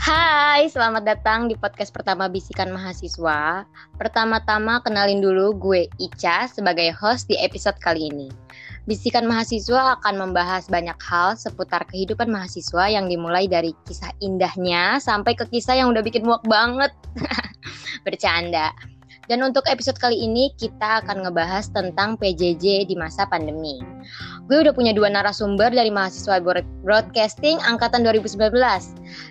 Hai, selamat datang di podcast pertama Bisikan Mahasiswa. Pertama-tama kenalin dulu gue Ica sebagai host di episode kali ini. Bisikan Mahasiswa akan membahas banyak hal seputar kehidupan mahasiswa yang dimulai dari kisah indahnya sampai ke kisah yang udah bikin muak banget. Bercanda. Dan untuk episode kali ini kita akan ngebahas tentang PJJ di masa pandemi. Gue udah punya dua narasumber dari mahasiswa broadcasting angkatan 2019.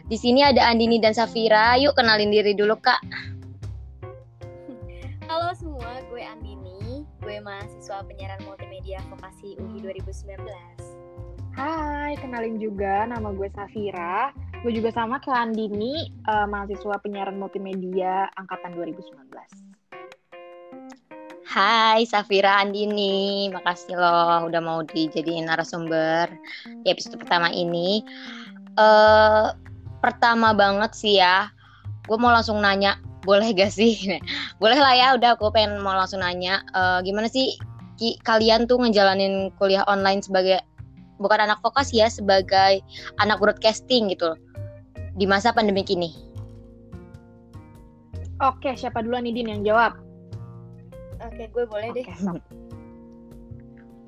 Di sini ada Andini dan Safira. Yuk kenalin diri dulu, Kak. Halo semua, gue Andini. Gue mahasiswa penyiaran multimedia vokasi UI 2019. Hai, kenalin juga nama gue Safira. Gue juga sama kayak Andini, uh, mahasiswa penyiaran multimedia angkatan 2019. Hai Safira Andini, makasih loh udah mau dijadiin narasumber di episode pertama ini. Uh, pertama banget sih ya, gue mau langsung nanya, boleh gak sih? boleh lah ya, udah aku pengen mau langsung nanya, uh, gimana sih ki, kalian tuh ngejalanin kuliah online sebagai bukan anak vokasi ya, sebagai anak broadcasting gitu di masa pandemi ini? Oke, siapa duluan nih Din yang jawab? Oke, gue boleh deh.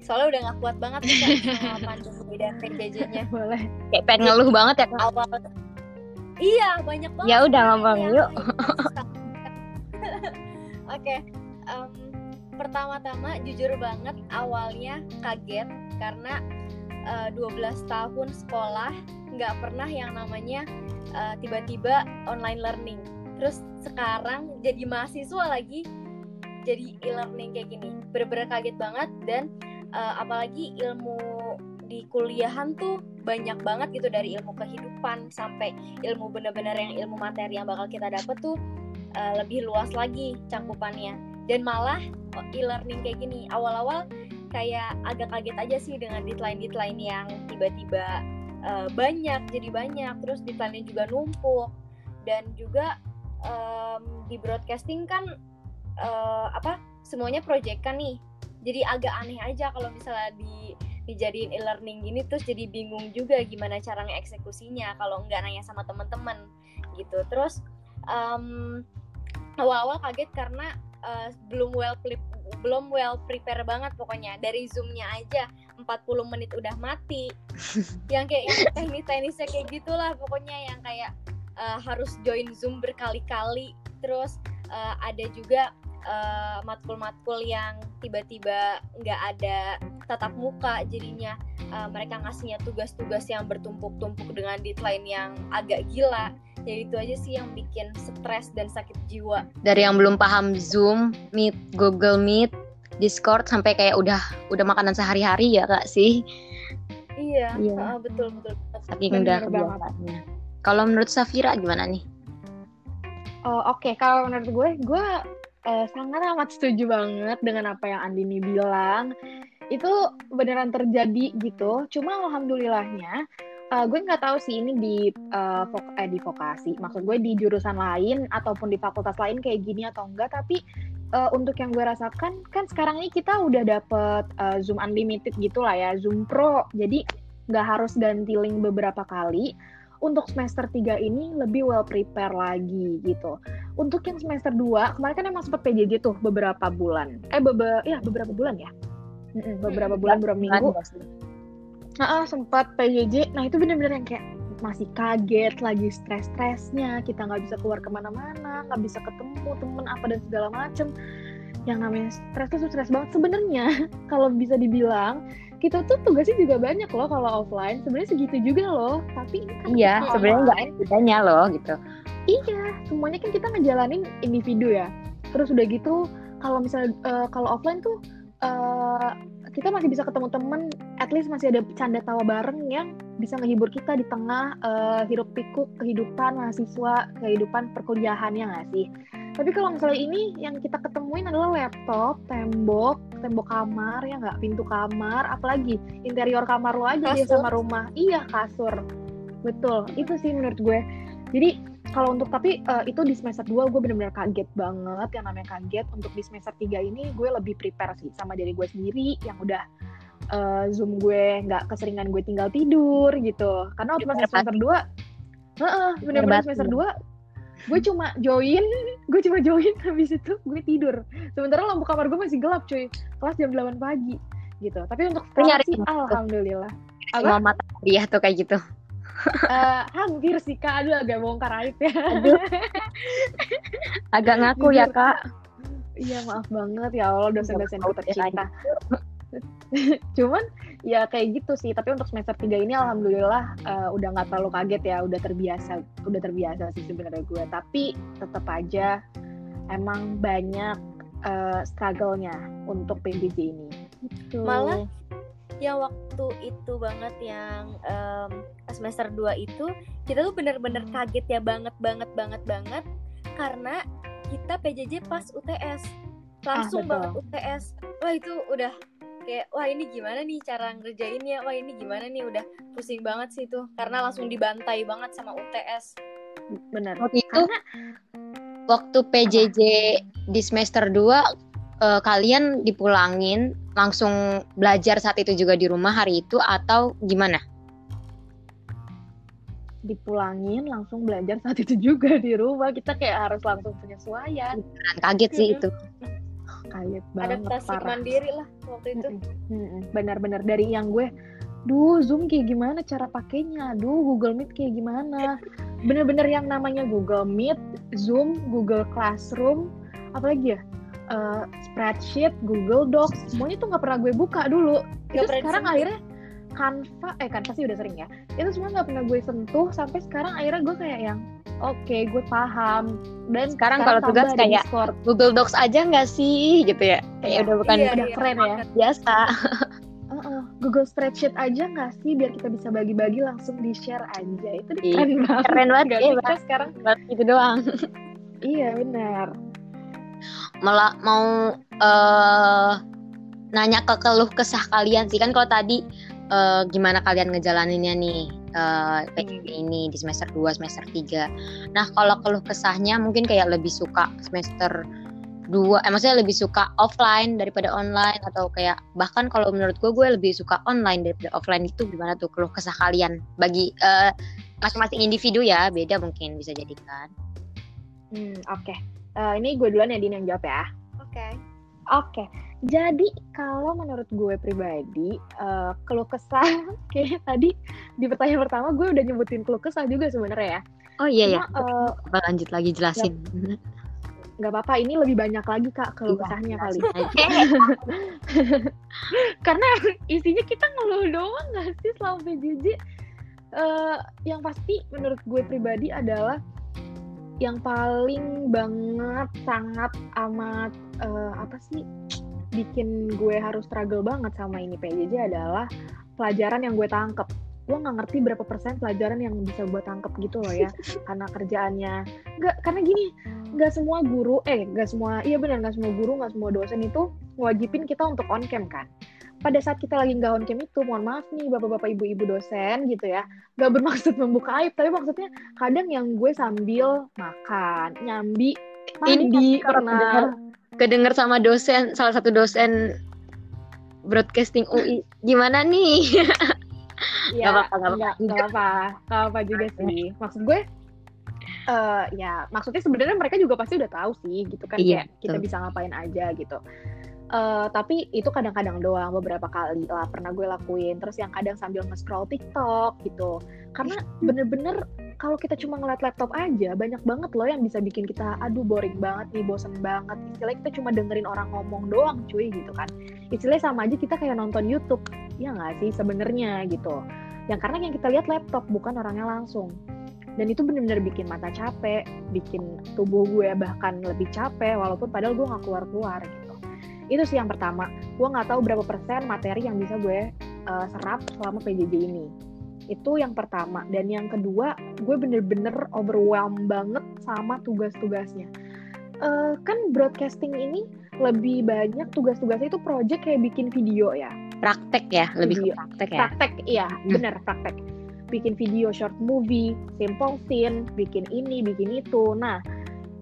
Soalnya udah gak kuat banget nih sama pandemi dan PJJ-nya. Boleh. Kayak pengen ngeluh banget ya, Kak? Awal Iya, banyak banget. Ya udah ngomong yuk. Oke, um, pertama-tama jujur banget awalnya kaget karena uh, 12 tahun sekolah nggak pernah yang namanya uh, tiba-tiba online learning. Terus sekarang jadi mahasiswa lagi jadi e-learning kayak gini bener-bener kaget banget. Dan uh, apalagi ilmu di kuliahan tuh banyak banget gitu dari ilmu kehidupan sampai ilmu bener-bener yang ilmu materi yang bakal kita dapet tuh uh, lebih luas lagi cangkupannya dan malah oh, e-learning kayak gini awal-awal kayak agak kaget aja sih dengan deadline-deadline yang tiba-tiba uh, banyak jadi banyak. Terus deadline-nya juga numpuk. Dan juga um, di broadcasting kan uh, apa semuanya project kan nih. Jadi agak aneh aja kalau misalnya di dijadiin e-learning gini terus jadi bingung juga gimana cara ngeksekusinya kalau nggak nanya sama teman-teman gitu. Terus um, awal-awal kaget karena uh, belum well belum well prepare banget pokoknya. Dari zoomnya aja 40 menit udah mati. Yang kayak teknis-teknisnya kayak gitulah pokoknya yang kayak uh, harus join zoom berkali-kali. Terus uh, ada juga matkul matkul-matkul yang tiba-tiba nggak ada tatap muka jadinya. Uh, mereka ngasihnya tugas-tugas yang bertumpuk-tumpuk dengan deadline yang agak gila. Jadi itu aja sih yang bikin stres dan sakit jiwa. Dari yang belum paham Zoom, Meet, Google Meet, Discord sampai kayak udah udah makanan sehari-hari ya kak sih? Iya, iya. Uh, betul betul. Saking udah kebiasaannya. Kalau menurut Safira gimana nih Oh, Oke, okay. kalau menurut gue, gue uh, sangat amat setuju banget dengan apa yang Andini bilang. Itu beneran terjadi gitu. Cuma alhamdulillahnya uh, gue nggak tahu sih ini di uh, eh, di vokasi. Maksud gue di jurusan lain ataupun di fakultas lain kayak gini atau enggak. Tapi uh, untuk yang gue rasakan kan sekarang ini kita udah dapet uh, Zoom Unlimited gitu lah ya, Zoom Pro. Jadi nggak harus ganti link beberapa kali untuk semester 3 ini lebih well prepare lagi gitu. Untuk yang semester 2, kemarin kan emang sempat PJJ tuh beberapa bulan. Eh, bebe ya beberapa bulan ya? beberapa bulan, beberapa minggu. Nah, sempat PJJ. Nah, itu bener-bener yang kayak masih kaget lagi stres-stresnya kita nggak bisa keluar ke mana-mana nggak bisa ketemu temen apa dan segala macem yang namanya stres tuh stres banget sebenarnya kalau bisa dibilang kita tuh tugasnya juga banyak loh kalau offline. Sebenarnya segitu juga loh. Tapi kan iya sebenarnya nggak bedanya loh gitu. Iya semuanya kan kita ngejalanin individu ya. Terus udah gitu kalau misalnya uh, kalau offline tuh uh, kita masih bisa ketemu temen at least masih ada canda tawa bareng yang bisa menghibur kita di tengah uh, hiruk pikuk kehidupan mahasiswa kehidupan perkuliahannya nggak sih tapi kalau misalnya ini yang kita ketemuin adalah laptop, tembok, tembok kamar ya nggak, pintu kamar, apalagi interior kamar lo aja dia sama rumah. Iya kasur, betul. Itu sih menurut gue. Jadi kalau untuk tapi uh, itu di semester 2 gue bener-bener kaget banget. Yang namanya kaget untuk di semester 3 ini gue lebih prepare sih sama diri gue sendiri. Yang udah uh, zoom gue nggak keseringan gue tinggal tidur gitu. Karena waktu semester 2 Heeh, bener-bener semester 2 gue cuma join, gue cuma join habis itu gue tidur. Sementara lampu kamar gue masih gelap cuy. Kelas jam 8 pagi gitu. Tapi untuk sekolah sih alhamdulillah. Apa? mata dia tuh kayak gitu. uh, hampir sih kak, aduh agak bongkar aib ya. Agak ngaku ya kak. Iya maaf banget ya Allah dosen-dosen tercinta. Cuman ya kayak gitu sih. Tapi untuk semester 3 ini alhamdulillah uh, udah nggak terlalu kaget ya, udah terbiasa, udah terbiasa sih sebenarnya gue. Tapi tetap aja emang banyak uh, struggle-nya untuk PJJ ini. Gitu. Malah yang waktu itu banget yang um, semester 2 itu kita tuh bener-bener kaget ya banget banget banget banget karena kita PJJ pas UTS langsung ah, banget UTS wah itu udah kayak wah ini gimana nih cara ngerjainnya? Wah ini gimana nih? Udah pusing banget sih tuh karena langsung dibantai banget sama UTS benar waktu itu karena... waktu PJJ di semester 2 uh, eh, kalian dipulangin langsung belajar saat itu juga di rumah hari itu atau gimana? Dipulangin langsung belajar saat itu juga di rumah. Kita kayak harus langsung penyesuaian. Kaget sih itu kaget banget adaptasi parah. mandiri lah waktu itu. Benar-benar dari yang gue duh zoom kayak gimana cara pakainya? Duh google meet kayak gimana? Bener-bener yang namanya google meet zoom google classroom apalagi ya? Uh, spreadsheet google docs semuanya tuh nggak pernah gue buka dulu. Gak itu sekarang akhirnya Canva eh Canva sih udah sering ya. Itu semua nggak pernah gue sentuh sampai sekarang akhirnya gue kayak yang oke okay, gue paham. Dan sekarang, sekarang kalau tugas kayak Discord. Google Docs aja nggak sih gitu ya? Kayak iya, udah bukan iya, udah iya, keren ya? Biasa. Uh -uh. Google Spreadsheet aja nggak sih? Biar kita bisa bagi-bagi langsung di share aja. Itu deh keren banget keren banget. ya sekarang? Buat gitu doang. Iya benar. Malah mau uh, nanya ke keluh kesah kalian sih. Kan kalau tadi uh, gimana kalian ngejalaninnya nih uh, eh, PJJ ini di semester 2, semester 3. Nah, kalau keluh kesahnya mungkin kayak lebih suka semester 2, eh maksudnya lebih suka offline daripada online atau kayak bahkan kalau menurut gue gue lebih suka online daripada offline itu gimana tuh keluh kesah kalian bagi uh, masing-masing individu ya, beda mungkin bisa jadikan. Hmm, oke. Okay. Uh, ini gue duluan ya Din yang jawab ya. Oke. Okay. Oke. Okay. Jadi kalau menurut gue pribadi uh, keluh kesah kayak tadi di pertanyaan pertama gue udah nyebutin keluh kesah juga sebenarnya ya. Oh iya Cuma, ya. Uh, lanjut lagi jelasin. Gak apa-apa ini lebih banyak lagi kak keluh iya, kesahnya kali. Karena isinya kita ngeluh doang gak sih selama PJJ? Uh, yang pasti menurut gue pribadi adalah yang paling banget sangat amat uh, apa sih bikin gue harus struggle banget sama ini PJJ adalah pelajaran yang gue tangkep. Gue nggak ngerti berapa persen pelajaran yang bisa gue tangkep gitu loh ya karena kerjaannya. Nggak karena gini nggak semua guru eh nggak semua iya benar nggak semua guru nggak semua dosen itu wajibin kita untuk on cam kan. Pada saat kita lagi nggak on cam itu mohon maaf nih bapak-bapak ibu-ibu dosen gitu ya nggak bermaksud membuka aib tapi maksudnya kadang yang gue sambil makan nyambi mandi karena kedenger sama dosen salah satu dosen broadcasting UI gimana nih? Ya, gak apa-apa gak apa-apa. gak apa gak apa juga sih. Maksud gue uh, ya maksudnya sebenarnya mereka juga pasti udah tahu sih gitu kan iya, kayak kita bisa ngapain aja gitu Uh, tapi itu kadang-kadang doang beberapa kali lah pernah gue lakuin. Terus yang kadang sambil nge-scroll TikTok gitu. Karena bener-bener kalau kita cuma ngeliat laptop aja banyak banget loh yang bisa bikin kita aduh boring banget nih bosen banget. Istilahnya kita cuma dengerin orang ngomong doang cuy gitu kan. Istilahnya sama aja kita kayak nonton YouTube. Ya nggak sih sebenarnya gitu. Yang karena yang kita lihat laptop bukan orangnya langsung. Dan itu bener-bener bikin mata capek bikin tubuh gue bahkan lebih capek walaupun padahal gue nggak keluar-keluar gitu itu sih yang pertama. Gue nggak tahu berapa persen materi yang bisa gue uh, serap selama PJJ ini. Itu yang pertama. Dan yang kedua gue bener-bener overwhelmed banget sama tugas-tugasnya. Uh, kan broadcasting ini lebih banyak tugas-tugasnya itu project kayak bikin video ya. Praktek ya? Lebih video. praktek ya? Praktek iya. Hmm. bener praktek. Bikin video short movie simple scene bikin ini bikin itu. Nah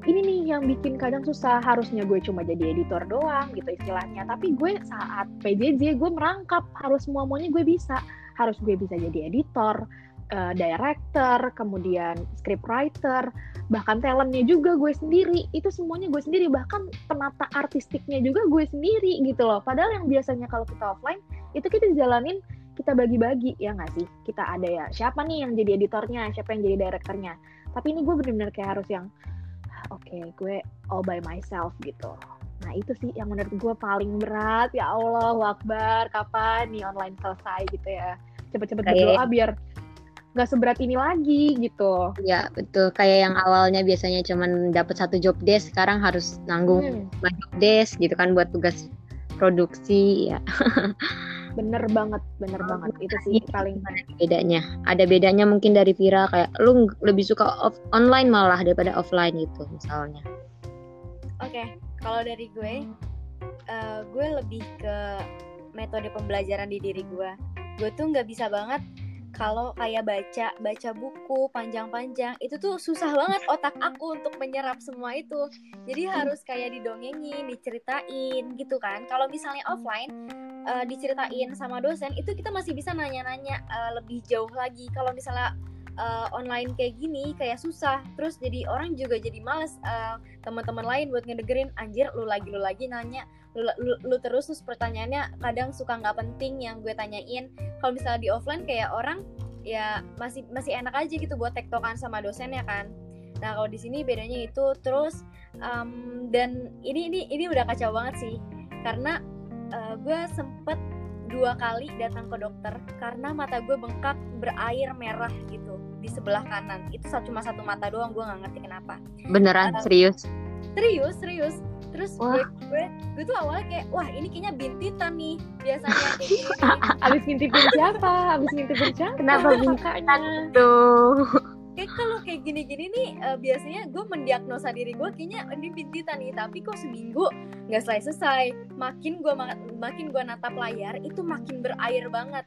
ini nih yang bikin kadang susah harusnya gue cuma jadi editor doang gitu istilahnya tapi gue saat PJJ gue merangkap harus semua semuanya gue bisa harus gue bisa jadi editor uh, director, kemudian script writer, bahkan talentnya juga gue sendiri. Itu semuanya gue sendiri, bahkan penata artistiknya juga gue sendiri gitu loh. Padahal yang biasanya kalau kita offline itu kita jalanin kita bagi-bagi ya nggak sih kita ada ya siapa nih yang jadi editornya siapa yang jadi direkturnya tapi ini gue bener-bener kayak harus yang oke okay, gue all by myself gitu nah itu sih yang menurut gue paling berat ya Allah wakbar kapan nih online selesai gitu ya cepet-cepet berdoa biar nggak seberat ini lagi gitu. Ya betul kayak yang awalnya biasanya cuman dapat satu job desk sekarang harus nanggung hmm. job desk gitu kan buat tugas produksi ya. bener banget, bener oh, banget itu sih paling bedanya. Ada bedanya mungkin dari Vira kayak lu lebih suka off online malah daripada offline gitu misalnya. Oke, okay, kalau dari gue, uh, gue lebih ke metode pembelajaran di diri gue. Gue tuh nggak bisa banget kalau kayak baca baca buku panjang-panjang itu tuh susah banget otak aku untuk menyerap semua itu jadi harus kayak didongengin diceritain gitu kan kalau misalnya offline uh, diceritain sama dosen itu kita masih bisa nanya-nanya uh, lebih jauh lagi. Kalau misalnya uh, online kayak gini kayak susah terus jadi orang juga jadi males uh, teman-teman lain buat ngedengerin anjir lu lagi lu lagi nanya lu, lu, lu terus. Terus pertanyaannya kadang suka nggak penting yang gue tanyain. Kalau misalnya di offline kayak orang ya masih masih enak aja gitu buat tektokan sama dosen ya kan? Nah kalau di sini bedanya itu terus um, dan ini ini ini udah kacau banget sih. Karena uh, gue sempet dua kali datang ke dokter karena mata gue bengkak berair merah gitu di sebelah kanan. Itu cuma satu mata doang gue nggak ngerti kenapa. Beneran? Uh, serius? serius serius. Terus gue, gue gue tuh awalnya kayak wah ini kayaknya bintitan nih biasanya kayak gini, abis ngintipin siapa? Abis ngintipin siapa? Kenapa bintitan tuh kalau kayak gini-gini nih uh, biasanya gue mendiagnosa diri gue kayaknya ini bintitan nih tapi kok seminggu nggak selesai-selesai. Makin gue makin gue natap layar itu makin berair banget.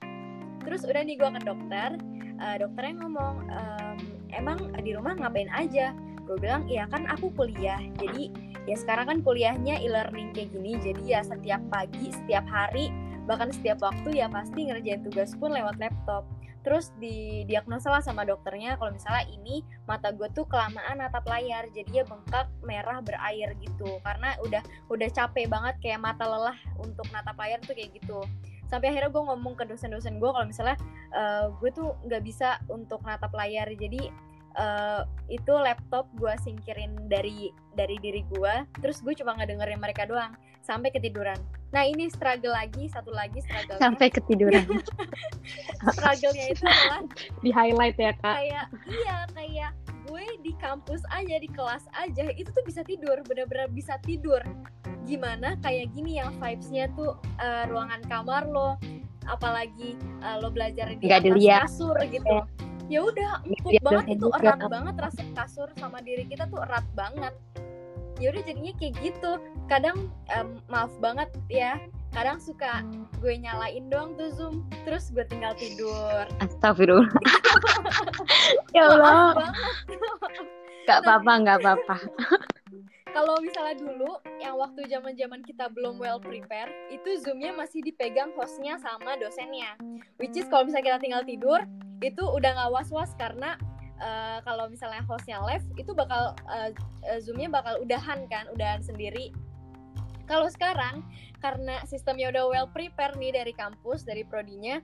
Terus udah nih gue ke dokter uh, dokternya ngomong ehm, emang di rumah ngapain aja? Gue bilang iya kan aku kuliah jadi ya sekarang kan kuliahnya e-learning kayak gini jadi ya setiap pagi setiap hari bahkan setiap waktu ya pasti ngerjain tugas pun lewat laptop terus di diagnosa lah sama dokternya kalau misalnya ini mata gue tuh kelamaan natap layar jadi ya bengkak merah berair gitu. Karena udah udah capek banget kayak mata lelah untuk natap layar tuh kayak gitu. Sampai akhirnya gue ngomong ke dosen-dosen gue kalau misalnya uh, gue tuh nggak bisa untuk natap layar jadi uh, itu laptop gue singkirin dari dari diri gue terus gue cuma ngedengerin mereka doang sampai ketiduran. Nah ini struggle lagi satu lagi struggle sampai ketiduran. Struggle-nya itu adalah di highlight ya kak. kayak iya kayak gue di kampus aja di kelas aja itu tuh bisa tidur bener-bener bisa tidur. Gimana kayak gini yang vibesnya tuh uh, ruangan kamar lo apalagi uh, lo belajar di atas kasur gitu ya udah empuk banget itu erat banget rasa kasur sama diri kita tuh erat banget. Ya udah jadinya kayak gitu. Kadang um, maaf banget ya kadang suka gue nyalain doang tuh zoom. Terus gue tinggal tidur. Astagfirullah. Ya Allah. Nggak apa-apa nggak apa-apa. Kalau misalnya dulu yang waktu zaman zaman kita belum well prepare itu zoomnya masih dipegang hostnya sama dosennya. Which is kalau misalnya kita tinggal tidur itu udah nggak was was karena uh, kalau misalnya hostnya live itu bakal uh, zoomnya bakal udahan kan udahan sendiri. Kalau sekarang karena sistemnya udah well prepare nih dari kampus dari prodinya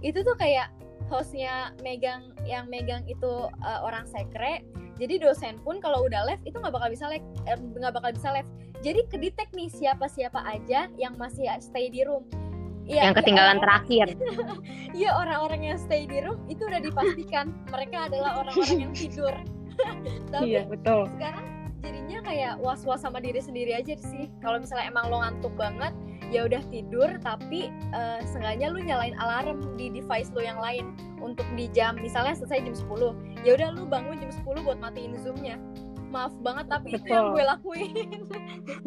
itu tuh kayak hostnya megang yang megang itu uh, orang sekre. Jadi dosen pun kalau udah live itu nggak bakal bisa live nggak bakal bisa live. Jadi kedetek nih siapa siapa aja yang masih stay di room ya, yang ketinggalan ya, terakhir. Iya orang-orang yang stay di room itu udah dipastikan mereka adalah orang-orang yang tidur. Tapi iya betul. Sekarang jadinya kayak was-was sama diri sendiri aja sih. Kalau misalnya emang lo ngantuk banget, ya udah tidur tapi uh, sengaja lu nyalain alarm di device lo yang lain untuk di jam misalnya selesai jam 10 ya udah lu bangun jam 10 buat matiin zoomnya maaf banget tapi Betul. itu yang gue lakuin.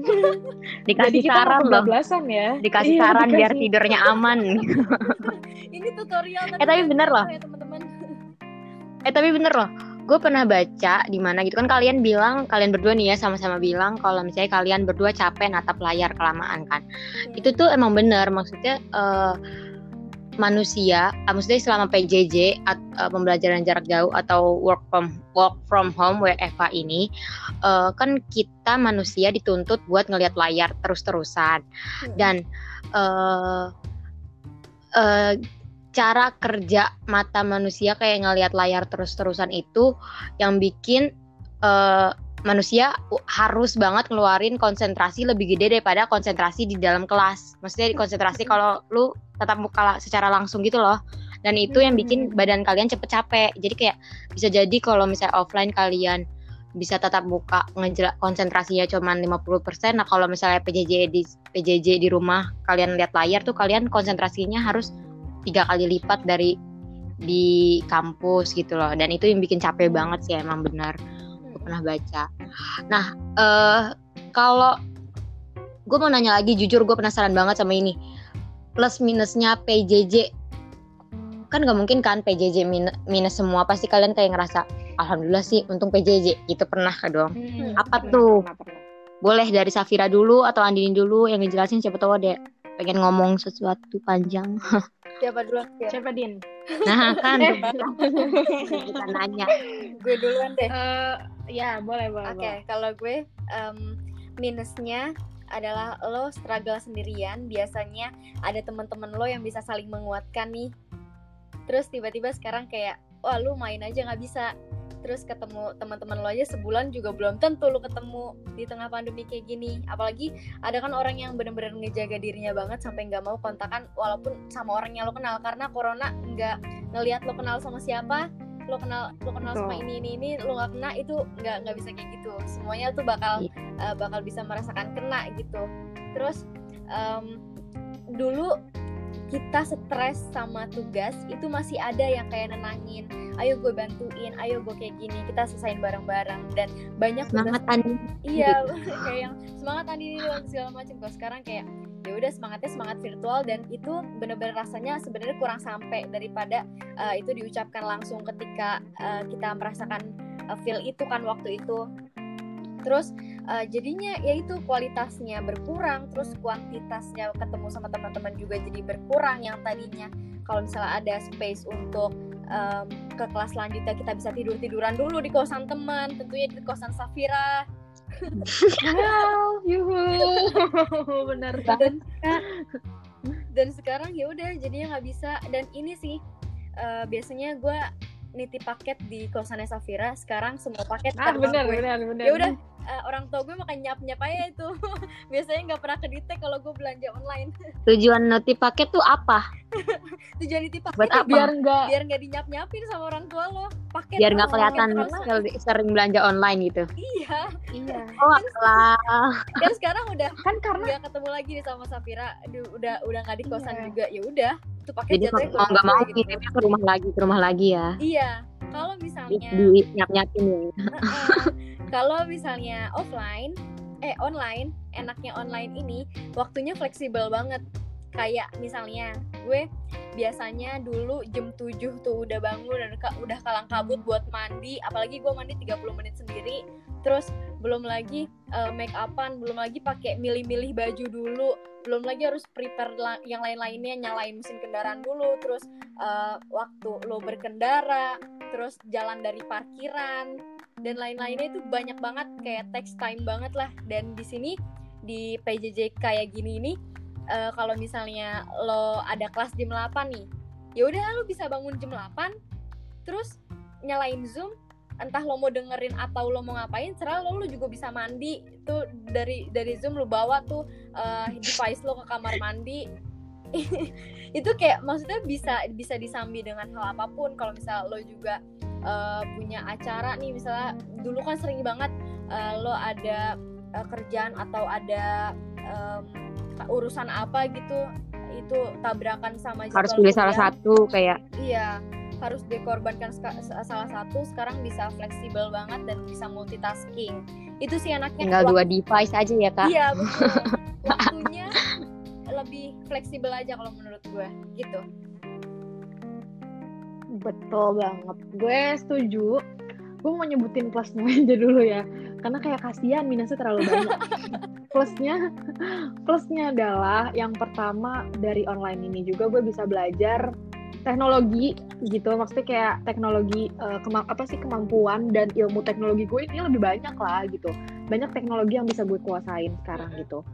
Dikasih saran loh. ya? Dikasih iya, saran dikasih. biar tidurnya aman. Ini tutorial eh tapi bener loh. ya, eh tapi bener loh. Gue pernah baca di mana gitu. Kan kalian bilang kalian berdua nih ya sama-sama bilang kalau misalnya kalian berdua capek natap layar kelamaan kan. Hmm. itu tuh emang bener. Maksudnya uh, manusia, uh, maksudnya selama PJJ at, uh, pembelajaran jarak jauh atau work from work from home WFH ini, uh, kan kita manusia dituntut buat ngelihat layar terus-terusan Hmm. dan uh, uh, cara kerja mata manusia kayak ngelihat layar terus-terusan itu yang bikin uh, manusia harus banget ngeluarin konsentrasi lebih gede daripada konsentrasi di dalam kelas. Maksudnya konsentrasi kalau lu tatap muka secara langsung gitu loh. Dan itu yang bikin badan kalian cepet capek. Jadi kayak bisa jadi kalau misalnya offline kalian bisa tatap muka ngejela konsentrasinya cuma 50%. Nah, kalau misalnya PJJ di PJJ di rumah kalian lihat layar tuh kalian konsentrasinya harus tiga kali lipat dari di kampus gitu loh. Dan itu yang bikin capek banget sih emang benar pernah baca. Nah, uh, kalau gue mau nanya lagi, jujur gue penasaran banget sama ini. Plus minusnya PJJ, kan gak mungkin kan PJJ min minus semua. Pasti kalian kayak ngerasa, alhamdulillah sih, untung PJJ. Gitu pernah dong. Hmm, Apa pernah, tuh? pernah, pernah. Boleh dari Safira dulu atau Andini dulu yang ngejelasin siapa tahu deh pengen ngomong sesuatu panjang. Siapa duluan? Fir? Siapa Din? Nah kan kita nanya. Gue duluan deh. Eh, ya boleh boleh. Oke, kalau gue em, minusnya adalah lo struggle sendirian. Biasanya ada teman-teman lo yang bisa saling menguatkan nih. Terus tiba-tiba sekarang kayak, wah lu main aja nggak bisa. Terus ketemu teman-teman lo aja sebulan juga belum tentu lo ketemu di tengah pandemi kayak gini. Apalagi ada kan orang yang bener-bener ngejaga dirinya banget sampai nggak mau kontakan walaupun sama orang yang lo kenal karena corona nggak ngelihat lo kenal sama siapa lo kenal lo kenal sama Betul. ini ini ini lo nggak kena itu nggak nggak bisa kayak gitu semuanya tuh bakal Iya. uh, bakal bisa merasakan kena gitu terus em, dulu kita stres sama tugas itu masih ada yang kayak nenangin ayo gue bantuin ayo gue kayak gini kita selesain bareng-bareng dan banyak tugas Semangat Andini. iya kayak yang semangat tadi dan segala macam kalau sekarang kayak ya udah semangatnya semangat virtual dan itu bener-bener rasanya sebenarnya kurang sampai daripada uh, itu diucapkan langsung ketika uh, kita merasakan uh, feel itu kan waktu itu. Terus uh, jadinya ya itu kualitasnya berkurang terus kuantitasnya ketemu sama teman-teman juga jadi berkurang yang tadinya. Kalau misalnya ada space untuk um, ke kelas selanjutnya kita bisa tidur tiduran dulu di kosan teman tentunya di kosan Safira Wow, yuhu. Bener dan dan sekarang ya udah jadinya nggak bisa dan ini sih eh, biasanya gue nitip paket di kosannya Safira sekarang semua paket Ah gue. bener bener. ya udah eh, orang tua gue makan nyap nyap aja itu biasanya nggak pernah kedetek kalau gue belanja online Tujuan notif paket tuh apa? tujuan nitip paket Buat ya apa? Biar nggak biar nggak dinyap nyapin sama orang tua lo paket Biar nggak kelihatan sering belanja online gitu. iya iya. Oh alah. kan sekarang udah Kan karena nggak ketemu lagi nih sama Safira Aduh, udah udah nggak di kosan Iya. juga ya udah itu paket Jadi mau nggak rumah mau gitu. kirimnya ke rumah lagi, ke rumah lagi ya. iya kalau misalnya di nyap nyapin ya. Kalau misalnya offline, eh online, enaknya online ini waktunya fleksibel banget. Kayak misalnya gue biasanya dulu jam 7 tuh udah bangun dan udah kalang kabut buat mandi, apalagi gue mandi 30 menit sendiri. Terus belum lagi eh, make upan, belum lagi pakai milih-milih baju dulu, belum lagi harus prepare yang lain-lainnya, nyalain mesin kendaraan dulu, terus eh, waktu lo berkendara, terus jalan dari parkiran dan lain-lainnya itu banyak banget kayak text time banget lah. Dan di sini di PJJ kayak gini ini eh, kalau misalnya lo ada kelas jam 8 nih ya udah lo bisa bangun jam 8 terus nyalain Zoom entah lo mau dengerin atau lo mau ngapain serah lo lo juga bisa mandi. Itu dari dari Zoom lo bawa tuh eh, device lo ke kamar mandi. Itu kayak maksudnya bisa bisa disambi dengan hal apa pun. Kalau misal lo juga eh, punya acara nih misalnya dulu kan sering banget eh, lo ada eh, kerjaan atau ada em, urusan apa gitu itu tabrakan sama Harus pilih salah satu kayak Iya, harus dikorbankan salah satu. Sekarang bisa fleksibel banget dan bisa multitasking. Itu sih anaknya. tinggal dua device aja ya kak. Iya betul. Waktunya lebih fleksibel aja kalau menurut gue, gitu. betul banget. Gue setuju. Gue mau nyebutin plusnya aja dulu ya. Karena kayak kasihan minusnya terlalu banyak. plusnya plusnya adalah yang pertama dari online ini juga gue bisa belajar teknologi gitu. Maksudnya kayak teknologi uh, kema apa sih kemampuan dan ilmu teknologi gue ini lebih banyak lah gitu. Banyak teknologi yang bisa gue kuasain sekarang gitu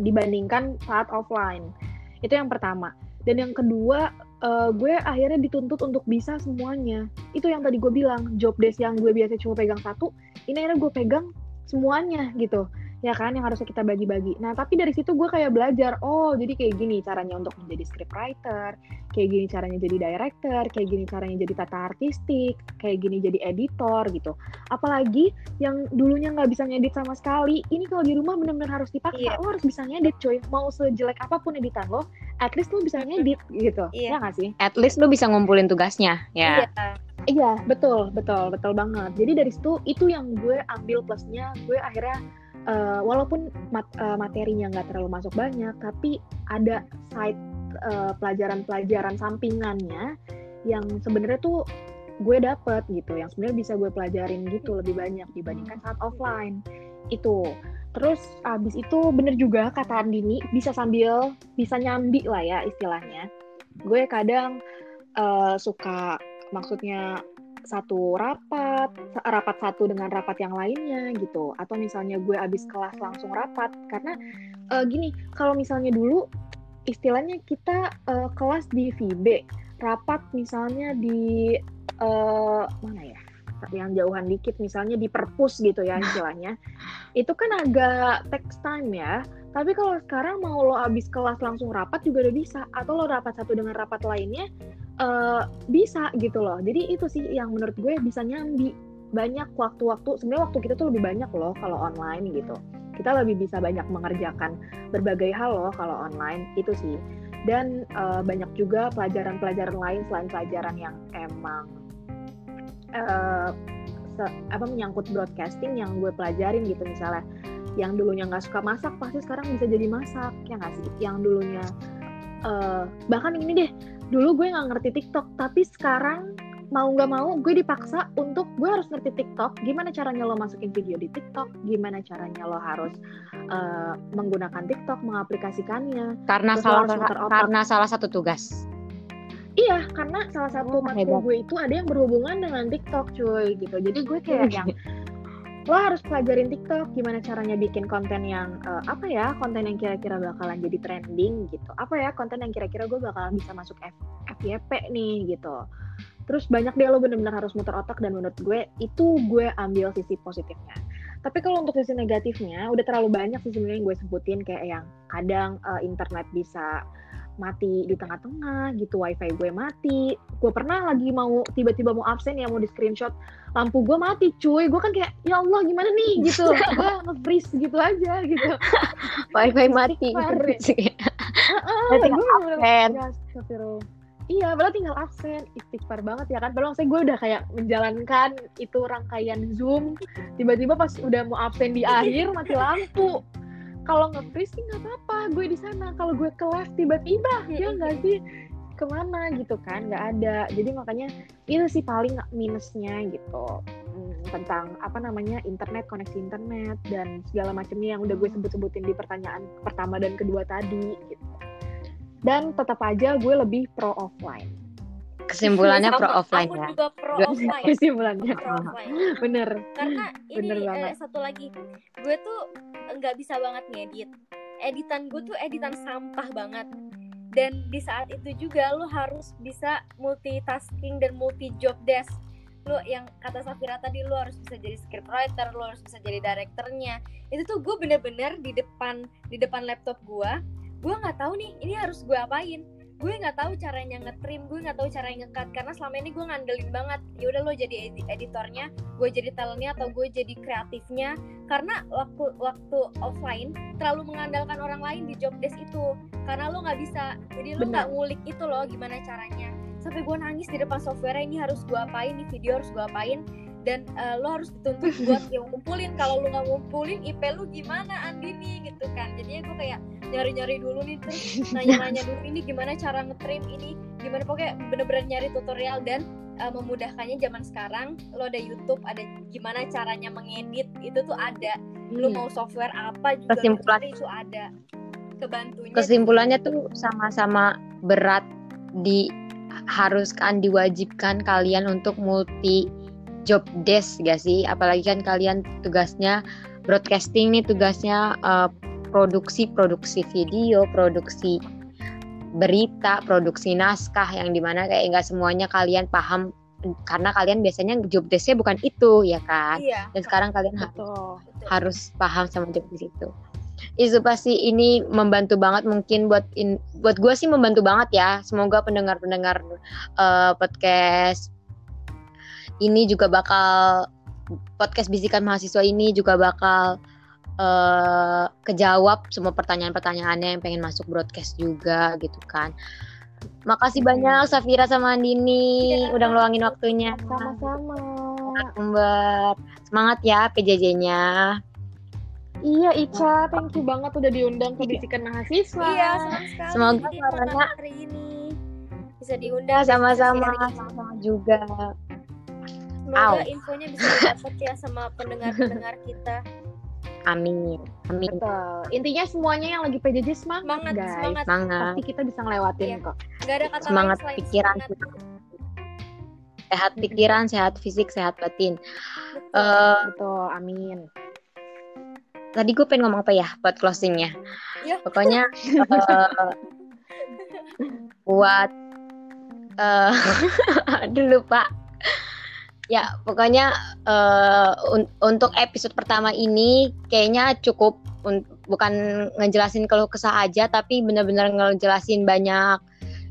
dibandingkan saat offline. Itu yang pertama. Dan yang kedua uh, gue akhirnya dituntut untuk bisa semuanya. Itu yang tadi gue bilang job desk yang gue biasa cuma pegang satu ini akhirnya gue pegang semuanya gitu ya kan yang harusnya kita bagi-bagi. Nah tapi dari situ gue kayak belajar, oh jadi kayak gini caranya untuk menjadi script writer, kayak gini caranya jadi director, kayak gini caranya jadi tata artistik, kayak gini jadi editor gitu. Apalagi yang dulunya nggak bisa ngedit sama sekali, ini kalau di rumah bener-bener harus dipaksa, yeah. lo harus bisa ngedit coy. Mau sejelek apa pun editan lo, at least lo bisa ngedit gitu, yeah. ya nggak sih? At least lo bisa ngumpulin tugasnya, ya. Yeah. Iya, betul, betul, betul banget. Jadi dari situ itu yang gue ambil plusnya, gue akhirnya uh, walaupun mat, uh, materinya nggak terlalu masuk banyak, tapi ada side uh, pelajaran-pelajaran sampingannya yang sebenarnya tuh gue dapet gitu, yang sebenarnya bisa gue pelajarin gitu lebih banyak dibandingkan saat offline itu. Terus abis itu bener juga kata Andini bisa sambil bisa nyambi lah ya istilahnya. Gue kadang uh, suka maksudnya satu rapat, rapat satu dengan rapat yang lainnya gitu. Atau misalnya gue abis kelas langsung rapat. Karena uh, gini, kalau misalnya dulu istilahnya kita uh, kelas di VB, rapat misalnya di uh, mana ya? yang jauhan dikit misalnya di perpus gitu ya istilahnya itu kan agak text time ya tapi kalau sekarang mau lo abis kelas langsung rapat juga udah bisa atau lo rapat satu dengan rapat lainnya uh, bisa gitu loh. Jadi itu sih yang menurut gue bisa nyambi banyak waktu-waktu. Sebenarnya waktu kita tuh lebih banyak loh kalau online gitu. Kita lebih bisa banyak mengerjakan berbagai hal loh kalau online itu sih. Dan uh, banyak juga pelajaran-pelajaran lain selain pelajaran yang emang uh, apa menyangkut broadcasting yang gue pelajarin gitu misalnya. Yang dulunya nggak suka masak pasti sekarang bisa jadi masak ya nggak sih? Yang dulunya uh, bahkan ini deh dulu gue nggak ngerti TikTok tapi sekarang mau nggak mau gue dipaksa untuk gue harus ngerti TikTok gimana caranya lo masukin video di TikTok gimana caranya lo harus uh, menggunakan TikTok mengaplikasikannya. Karena salah karena salah satu tugas. Iya, karena salah satu oh, matkul gue itu ada yang berhubungan dengan TikTok, cuy, gitu. Jadi gue kayak yang lo harus pelajarin TikTok gimana caranya bikin konten yang uh, apa ya konten yang kira-kira bakalan jadi trending gitu. Apa ya konten yang kira-kira gue bakalan bisa masuk FYP nih gitu. Terus banyak deh lo bener-bener harus muter otak dan menurut gue itu gue ambil sisi positifnya. Tapi kalau untuk sisi negatifnya udah terlalu banyak sih sebenarnya yang gue sebutin kayak yang kadang uh, internet bisa mati di tengah-tengah gitu wifi gue mati. Gue pernah lagi mau tiba-tiba mau absen ya mau di screenshot lampu gue mati cuy. Gue kan kayak ya Allah gimana nih? gitu. Gue nge-freeze gitu aja gitu. Wifi mati. tinggal absen. Iya, padahal tinggal absen, istighfar banget ya kan. Padahal saya gue udah kayak menjalankan itu rangkaian Zoom, tiba-tiba pas udah mau absen di akhir mati lampu kalau nge-freeze sih nggak apa-apa gue di sana. Kalau gue kelas tiba-tiba ya nggak sih? Ke mana gitu kan nggak ada. Jadi makanya itu sih paling minusnya gitu. Hmm, tentang apa namanya internet koneksi internet dan segala macamnya yang udah gue sebut-sebutin di pertanyaan pertama dan kedua tadi gitu. Dan tetap aja gue lebih pro offline kesimpulannya pro offline ya. Juga pro offline. Kesimpulannya. Pro offline. Bener. Karena ini Bener eh, satu lagi, gue tuh nggak bisa banget ngedit. Editan gue tuh editan sampah banget. Dan di saat itu juga lo harus bisa multitasking dan multi job desk. Lo yang kata Safira tadi lo harus bisa jadi scriptwriter, lo harus bisa jadi direkturnya. Itu tuh gue bener-bener di depan di depan laptop gue, gue nggak tahu nih ini harus gue apain gue nggak tahu caranya ngetrim gue nggak tahu caranya ngekat karena selama ini gue ngandelin banget. Ya udah lo jadi edi editornya gue jadi talentnya atau gue jadi kreatifnya. Karena waktu waktu offline terlalu mengandalkan orang lain di job desk itu. Karena lo nggak bisa. Jadi lo nggak ngulik itu loh gimana caranya. Sampai gue nangis di depan software ini harus gue apain nih video harus gue apain dan uh, lo harus dituntut buat yang ngumpulin. Kalau lo nggak ngumpulin IP lo gimana Andini gitu kan. Jadinya gue kayak nyari-nyari dulu nih terus nanya-nanya dulu ini gimana cara ngetrim ini? Gimana? Pokoknya bener-bener nyari tutorial dan uh, memudahkannya zaman sekarang. Lo ada YouTube ada gimana caranya mengedit itu tuh ada. Hmm. mau software apa juga Kesimpulan- itu ada. Kebantunya Kesimpulannya tuh sama-sama berat di haruskan diwajibkan kalian untuk multi job desk gak sih? Apalagi kan kalian tugasnya broadcasting nih tugasnya eh, produksi produksi video, produksi berita, produksi naskah yang di mana kayak nggak semuanya kalian paham karena kalian biasanya job desknya bukan itu ya kan? iya Dan sekarang kalian harus Betul. betul. harus paham sama job di situ. Itu pasti ini membantu banget mungkin buat in, buat gue sih membantu banget ya. Semoga pendengar-pendengar eh, podcast ini juga bakal podcast bisikan mahasiswa ini juga bakal eh, kejawab semua pertanyaan-pertanyaannya yang pengen masuk broadcast juga gitu kan. Makasih banyak Safira sama Andini Iya. udah ngeluangin waktunya. Sama-sama. Mbak. Semangat ya PJJ-nya. Iya Ica, thank you banget udah diundang ke bisikan mahasiswa. iya senang sekali Semoga suaranya- hari ini bisa Ya, diundang sama-sama, sharing. sama-sama juga. Semoga Au. infonya bisa didapat ya sama pendengar-pendengar kita Amin. Amin. Betul. Intinya semuanya yang lagi PJJ semangat, semangat guys. semangat Semangat. Pasti kita bisa ngelewatin Iya. kok. nggak ada kata Semangat lain pikiran. semangat. Sehat pikiran, sehat fisik, sehat batin. Betul. Eh, Betul, amin. tadi gue pengen ngomong apa ya buat closingnya? Ya. Pokoknya eh, buat eh aduh lupa. Ya, pokoknya eh, un- untuk episode pertama ini kayaknya cukup bukan ngejelasin kalau kesah aja tapi benar-benar ngejelasin banyak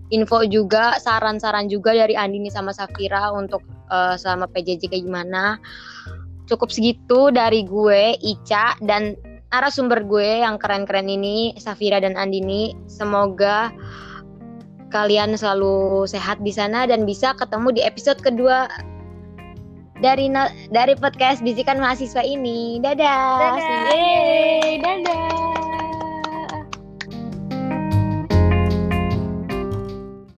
info juga, saran-saran juga dari Andini sama Safira untuk eh, selama PJJ kayak gimana. Cukup segitu dari gue, Ica dan narasumber gue yang keren-keren ini, Safira dan Andini. Semoga kalian selalu sehat di sana dan bisa ketemu di episode kedua dari no, dari podcast Bisikan Mahasiswa ini. Dadah. Dadah. Yeay, dadah.